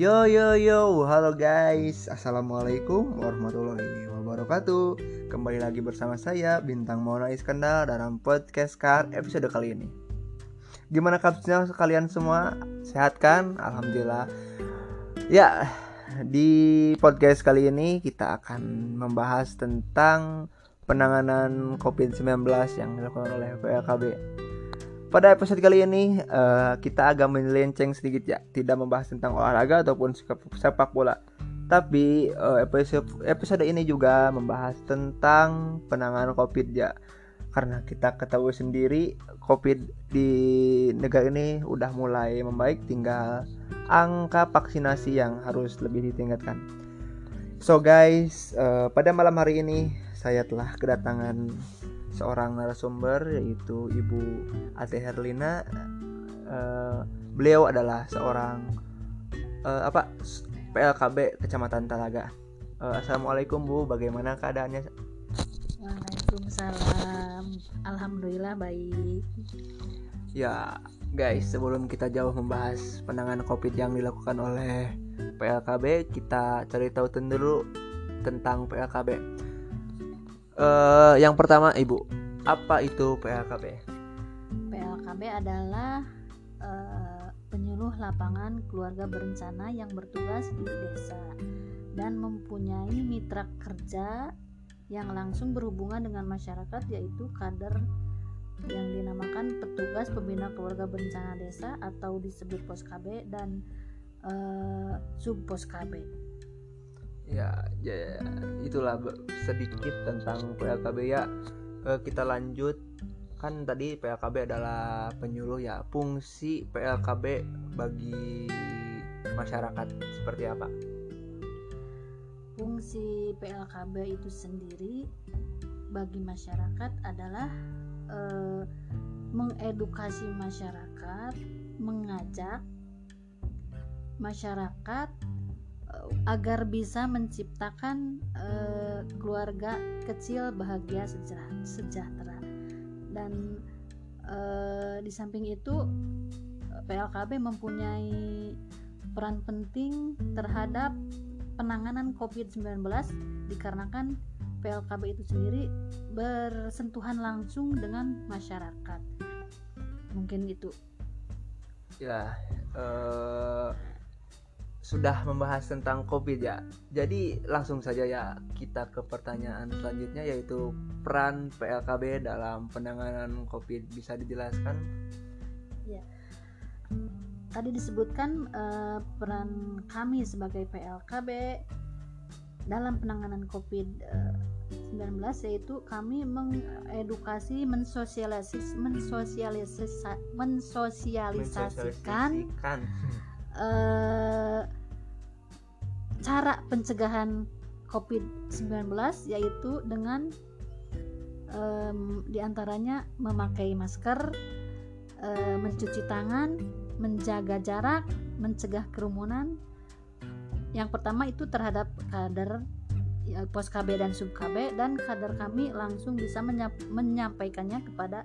Yo yo yo, halo guys, assalamualaikum warahmatullahi wabarakatuh. Kembali lagi bersama saya Bintang Mona Iskandar dalam podcast Car episode kali ini. Gimana kabarnya kalian semua? Sehat kan? Alhamdulillah. Ya, di podcast kali ini kita akan membahas tentang penanganan COVID-19 yang dilakukan oleh PLKB. Pada episode kali ini uh, kita agak melenceng sedikit ya, tidak membahas tentang olahraga ataupun sepak bola. Tapi uh, episode episode ini juga membahas tentang penanganan COVID ya. Karena kita ketahui sendiri COVID di negara ini udah mulai membaik, tinggal angka vaksinasi yang harus lebih ditingkatkan. So guys, uh, pada malam hari ini saya telah kedatangan seorang narasumber yaitu Ibu Ate Herlina. Uh, beliau adalah seorang uh, apa PLKB Kecamatan Talaga. Uh, Assalamualaikum Bu, bagaimana keadaannya? Waalaikumsalam. Alhamdulillah baik. Ya, guys, sebelum kita jauh membahas penanganan COVID yang dilakukan oleh PLKB, kita cari tahu dulu tentang PLKB Uh, yang pertama Ibu, apa itu PLKB? PLKB adalah uh, penyuluh lapangan keluarga berencana yang bertugas di desa dan mempunyai mitra kerja yang langsung berhubungan dengan masyarakat yaitu kader yang dinamakan petugas pembina keluarga berencana desa atau disebut pos KB dan uh, sub pos KB ya, ya itulah sedikit tentang PLKB ya e, kita lanjut. Kan tadi PLKB adalah penyuluh ya. Fungsi PLKB bagi masyarakat seperti apa? Fungsi PLKB itu sendiri bagi masyarakat adalah e, mengedukasi masyarakat mengajak masyarakat agar bisa menciptakan uh, keluarga kecil bahagia sejahtera dan uh, di samping itu PLKB mempunyai peran penting terhadap penanganan COVID-19 dikarenakan PLKB itu sendiri bersentuhan langsung dengan masyarakat. Mungkin itu. Ya uh sudah membahas tentang COVID ya. Jadi langsung saja ya kita ke pertanyaan selanjutnya yaitu peran PLKB dalam penanganan COVID bisa dijelaskan? Ya. Tadi disebutkan uh, peran kami sebagai PLKB dalam penanganan COVID-19 yaitu kami mengedukasi, mensosialisis, mensosialisis, mensosialisasikan, mensosialisasikan uh, cara pencegahan COVID-19 yaitu dengan um, di antaranya memakai masker, uh, mencuci tangan, menjaga jarak, mencegah kerumunan. Yang pertama itu terhadap kader ya, pos KB dan sub KB dan kader kami langsung bisa menyampaikannya kepada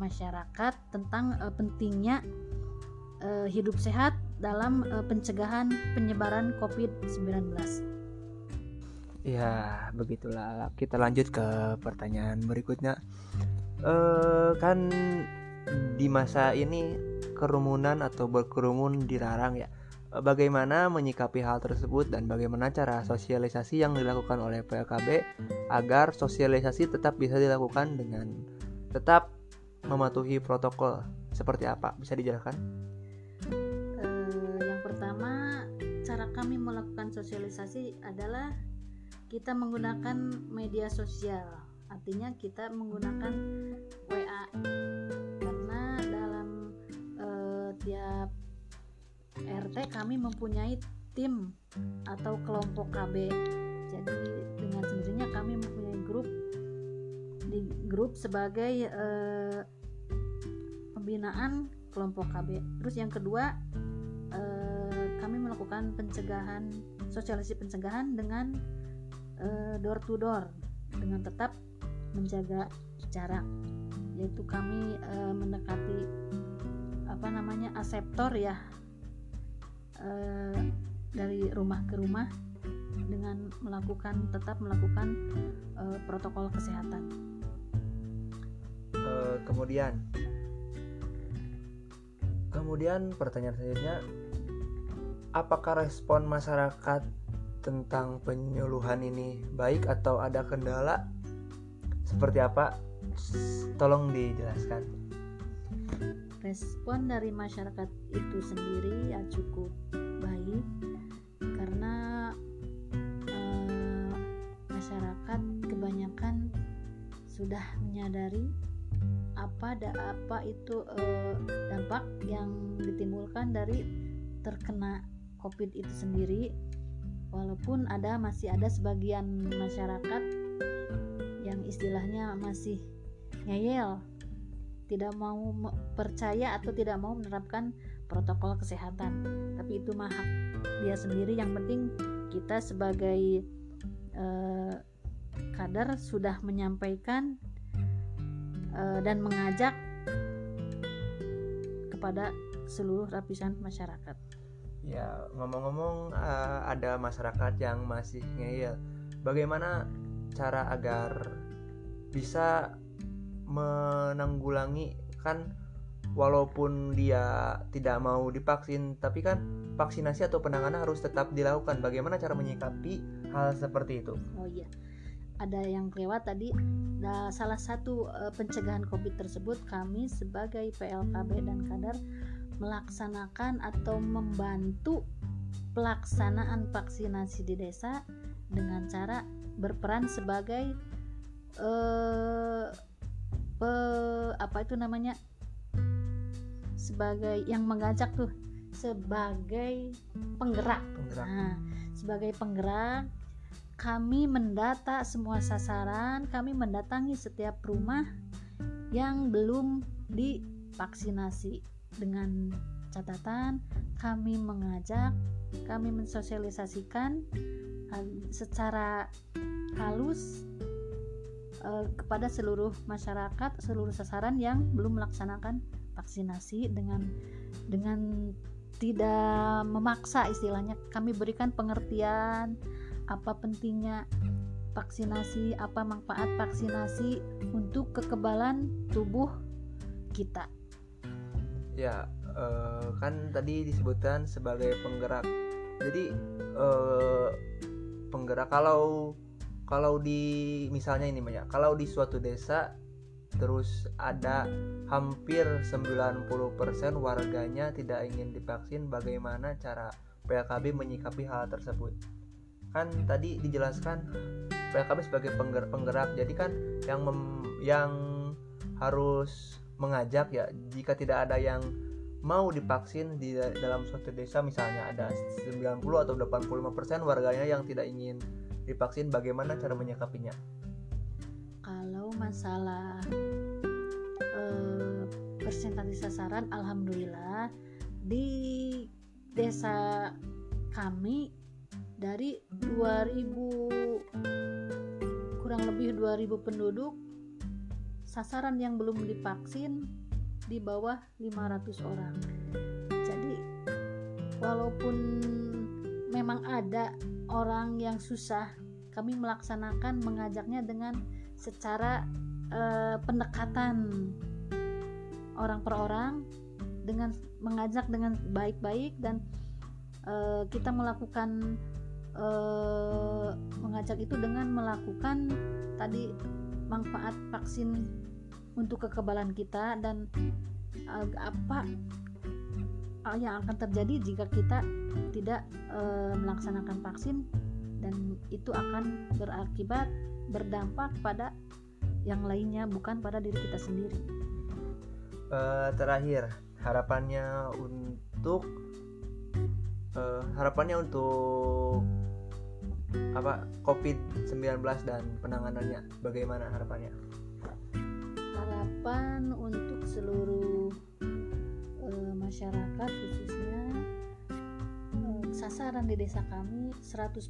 masyarakat tentang uh, pentingnya uh, hidup sehat dalam uh, pencegahan penyebaran COVID-19. Ya, begitulah. Kita lanjut ke pertanyaan berikutnya. Uh, kan di masa ini kerumunan atau berkerumun dilarang ya. Bagaimana menyikapi hal tersebut dan bagaimana cara sosialisasi yang dilakukan oleh PLKB agar sosialisasi tetap bisa dilakukan dengan tetap mematuhi protokol seperti apa? Bisa dijelaskan? Kami melakukan sosialisasi adalah kita menggunakan media sosial. Artinya kita menggunakan WA karena dalam uh, tiap RT kami mempunyai tim atau kelompok KB jadi dengan sendirinya kami mempunyai grup. Di grup sebagai uh, pembinaan kelompok KB terus yang kedua kami melakukan pencegahan sosialisasi pencegahan dengan uh, door to door dengan tetap menjaga jarak yaitu kami uh, mendekati apa namanya aseptor ya uh, dari rumah ke rumah dengan melakukan tetap melakukan uh, protokol kesehatan. Uh, kemudian, kemudian pertanyaan selanjutnya, apakah respon masyarakat tentang penyuluhan ini baik atau ada kendala? Seperti apa? Tolong dijelaskan. Respon dari masyarakat itu sendiri ya cukup baik karena eh, masyarakat kebanyakan sudah menyadari apa ada apa itu eh, dampak yang ditimbulkan dari terkena COVID itu sendiri walaupun ada masih ada sebagian masyarakat yang istilahnya masih ngeyel tidak mau percaya atau tidak mau menerapkan protokol kesehatan. Tapi itu mah dia sendiri. Yang penting kita sebagai eh, kader sudah menyampaikan eh, dan mengajak kepada seluruh lapisan masyarakat ya ngomong-ngomong uh, ada masyarakat yang masih ngeyel. Bagaimana cara agar bisa menanggulangi? Kan walaupun dia tidak mau divaksin tapi kan vaksinasi atau penanganan harus tetap dilakukan. Bagaimana cara menyikapi hal seperti itu? Oh iya ada yang lewat tadi. Nah, salah satu uh, pencegahan covid tersebut kami sebagai PLKB dan kader melaksanakan atau membantu pelaksanaan vaksinasi di desa dengan cara berperan sebagai uh, pe, apa itu namanya sebagai yang mengajak tuh sebagai penggerak. penggerak. Nah, sebagai penggerak kami mendata semua sasaran, kami mendatangi setiap rumah yang belum divaksinasi dengan catatan kami mengajak, kami mensosialisasikan secara halus uh, kepada seluruh masyarakat, seluruh sasaran yang belum melaksanakan vaksinasi dengan dengan tidak memaksa istilahnya. Kami berikan pengertian apa pentingnya vaksinasi apa manfaat vaksinasi untuk kekebalan tubuh kita ya uh, kan tadi disebutkan sebagai penggerak. Jadi uh, penggerak kalau kalau di misalnya ini banyak kalau di suatu desa terus ada hampir 90% warganya tidak ingin divaksin bagaimana cara PLKB menyikapi hal tersebut? Kan tadi dijelaskan PLKB sebagai penggerak, penggerak jadi kan yang mem, yang harus mengajak ya jika tidak ada yang mau divaksin di dalam suatu desa misalnya ada 90 atau 85% warganya yang tidak ingin divaksin bagaimana cara menyikapinya? Kalau masalah eh, persentase sasaran alhamdulillah di desa kami dari 2000 kurang lebih 2000 penduduk sasaran yang belum divaksin di bawah 500 orang. Jadi walaupun memang ada orang yang susah kami melaksanakan mengajaknya dengan secara uh, pendekatan orang per orang dengan mengajak dengan baik-baik dan uh, kita melakukan uh, mengajak itu dengan melakukan tadi manfaat vaksin untuk kekebalan kita dan uh, apa yang akan terjadi jika kita tidak e, melaksanakan vaksin dan itu akan berakibat berdampak pada yang lainnya bukan pada diri kita sendiri. E, terakhir harapannya untuk e, harapannya untuk apa COVID-19 dan penanganannya bagaimana harapannya? Harapan untuk seluruh masyarakat khususnya eh, sasaran di desa kami 100%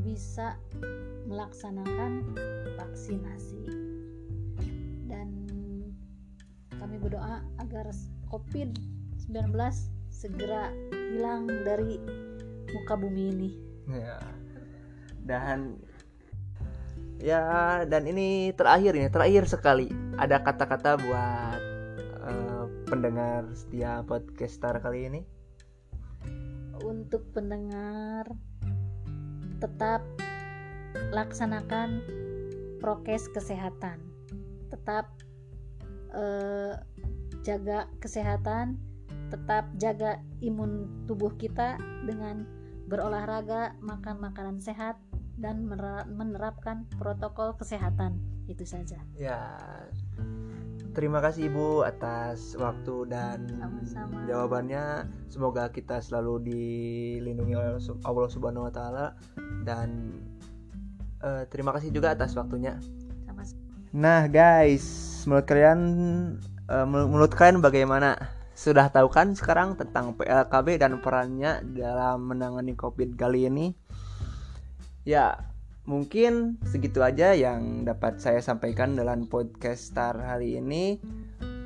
bisa melaksanakan vaksinasi dan kami berdoa agar COVID-19 segera hilang dari muka bumi ini ya. Dan ya dan ini terakhir ini terakhir sekali ada kata-kata buat uh, pendengar setia podcaster kali ini. Untuk pendengar tetap laksanakan prokes kesehatan. Tetap uh, jaga kesehatan tetap jaga imun tubuh kita dengan berolahraga makan makanan sehat dan menerapkan protokol kesehatan itu saja. Ya, terima kasih Ibu atas waktu dan Sama-sama. jawabannya. Semoga kita selalu dilindungi oleh Allah Subhanahu Wa Taala dan uh, terima kasih juga atas waktunya. Sama-sama. Nah guys, menurut kalian uh, menurut kalian bagaimana? Sudah tahu kan sekarang tentang PLKB dan perannya dalam menangani COVID kali ini? Ya, mungkin segitu aja yang dapat saya sampaikan dalam podcast Star hari ini.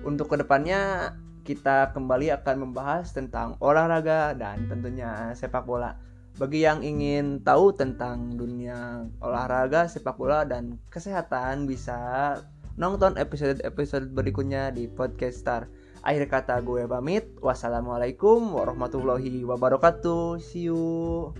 Untuk ke depannya kita kembali akan membahas tentang olahraga dan tentunya sepak bola. Bagi yang ingin tahu tentang dunia olahraga, sepak bola dan kesehatan bisa nonton episode-episode berikutnya di podcast Star. Akhir kata gue pamit. Wassalamualaikum warahmatullahi wabarakatuh. See you.